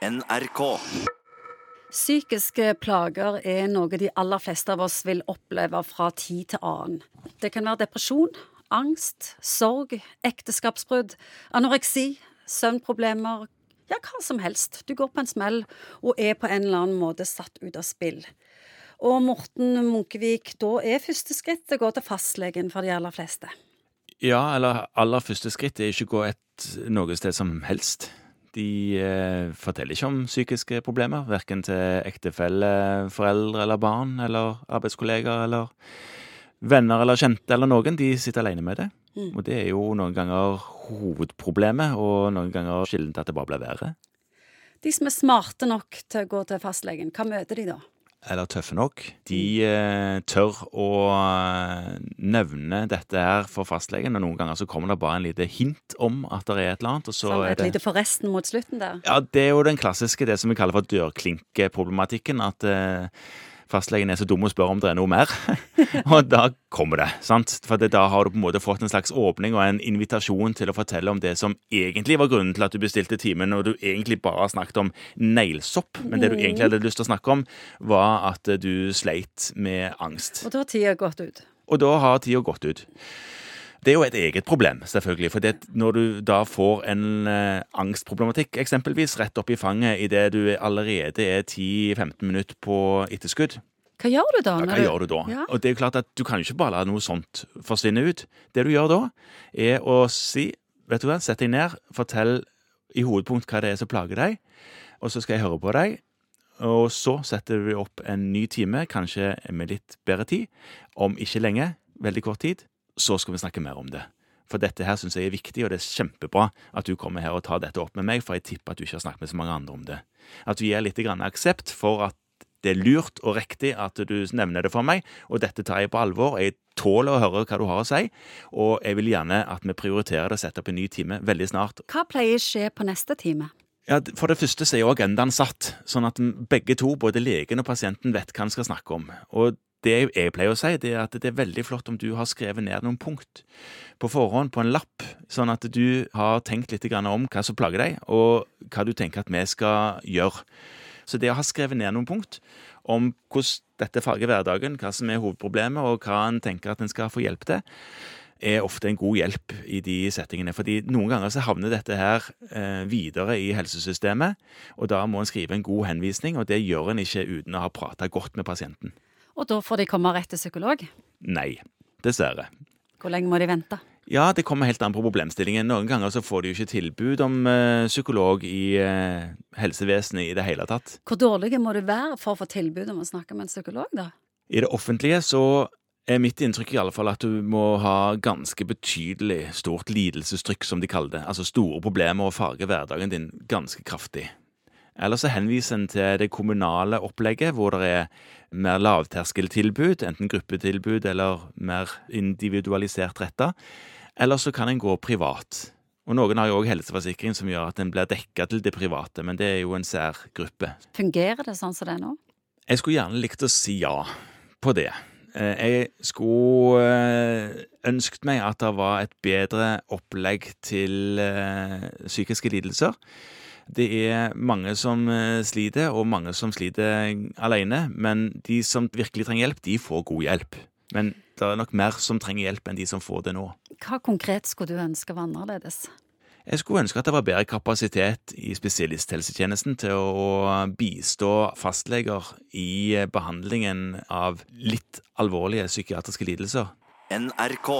NRK. Psykiske plager er noe de aller fleste av oss vil oppleve fra tid til annen. Det kan være depresjon, angst, sorg, ekteskapsbrudd, anoreksi, søvnproblemer, ja, hva som helst. Du går på en smell og er på en eller annen måte satt ut av spill. Og Morten Munkevik, da er første skritt å gå til fastlegen for de aller fleste. Ja, eller aller første skritt er ikke å gå et noe sted som helst. De eh, forteller ikke om psykiske problemer, verken til ektefelle, foreldre eller barn, eller arbeidskollegaer eller venner eller kjente eller noen. De sitter alene med det. Mm. Og det er jo noen ganger hovedproblemet, og noen ganger kilden til at det bare blir verre. De som er smarte nok til å gå til fastlegen, hva møter de da? Eller tøffe nok. De eh, tør å eh, nevne dette her for fastlegen, og noen ganger så kommer det bare en lite hint om at det er et eller annet, og så Sånn er et det lite forresten mot slutten der. Ja, det er jo den klassiske, det som vi kaller for dørklinkeproblematikken. At eh, fastlegen er så dum og spør om det er noe mer. og da kommer det. sant? For det, da har du på en måte fått en slags åpning og en invitasjon til å fortelle om det som egentlig var grunnen til at du bestilte timen, og du egentlig bare snakket om neglesopp. Men det du egentlig hadde lyst til å snakke om, var at du sleit med angst. Og da har tida gått ut. Og da har tida gått ut. Det er jo et eget problem, selvfølgelig. For det, når du da får en eh, angstproblematikk eksempelvis rett opp i fanget idet du allerede er 10-15 minutter på etterskudd, Hva gjør du da? ja, hva du... gjør du da? Ja. Og det er jo klart at du kan jo ikke bare la noe sånt forsvinne ut. Det du gjør da, er å si Vet du hva, sett deg ned, fortell i hovedpunkt hva det er som plager deg, og så skal jeg høre på deg. Og så setter vi opp en ny time, kanskje med litt bedre tid. Om ikke lenge, veldig kort tid, så skal vi snakke mer om det. For dette her syns jeg er viktig, og det er kjempebra at du kommer her og tar dette opp med meg, for jeg tipper at du ikke har snakket med så mange andre om det. At du gir litt grann aksept for at det er lurt og riktig at du nevner det for meg, og dette tar jeg på alvor. Jeg tåler å høre hva du har å si, og jeg vil gjerne at vi prioriterer det og setter opp en ny time veldig snart. Hva pleier å skje på neste time? Ja, For det første så er jo agendaen satt, sånn at begge to, både legen og pasienten, vet hva en skal snakke om. Og det jeg pleier å si, det er at det er veldig flott om du har skrevet ned noen punkt på forhånd på en lapp, sånn at du har tenkt litt om hva som plager deg, og hva du tenker at vi skal gjøre. Så det å ha skrevet ned noen punkt om hvordan dette farger hverdagen, hva som er hovedproblemet, og hva en tenker at en skal få hjelp til, er ofte en god hjelp i de settingene. Fordi noen ganger så havner dette her eh, videre i helsesystemet, og da må en skrive en god henvisning, og det gjør en ikke uten å ha prata godt med pasienten. Og da får de komme rett til psykolog? Nei, dessverre. Hvor lenge må de vente? Ja, det kommer helt an på problemstillingen. Noen ganger så får de jo ikke tilbud om uh, psykolog i uh, helsevesenet i det hele tatt. Hvor dårlige må du være for å få tilbud om å snakke med en psykolog, da? I det offentlige så er mitt inntrykk i alle fall at du må ha ganske betydelig stort lidelsestrykk, som de kaller det. Altså store problemer og farge hverdagen din ganske kraftig. Eller så henviser en til det kommunale opplegget, hvor det er mer lavterskeltilbud, enten gruppetilbud eller mer individualisert retta. Eller så kan en gå privat. Og noen har jo òg helseforsikring som gjør at en blir dekka til det private, men det er jo en særgruppe. Fungerer det sånn som det er nå? Jeg skulle gjerne likt å si ja på det. Eh, Jeg skulle eh, ønsket meg at det var et bedre opplegg til eh, psykiske lidelser. Det er mange som eh, sliter, og mange som sliter alene. Men de som virkelig trenger hjelp, de får god hjelp. Men det er nok mer som trenger hjelp enn de som får det nå. Hva konkret skulle du ønske var annerledes? Jeg skulle ønske at det var bedre kapasitet i spesialisthelsetjenesten til å bistå fastleger i behandlingen av litt alvorlige psykiatriske lidelser. NRK.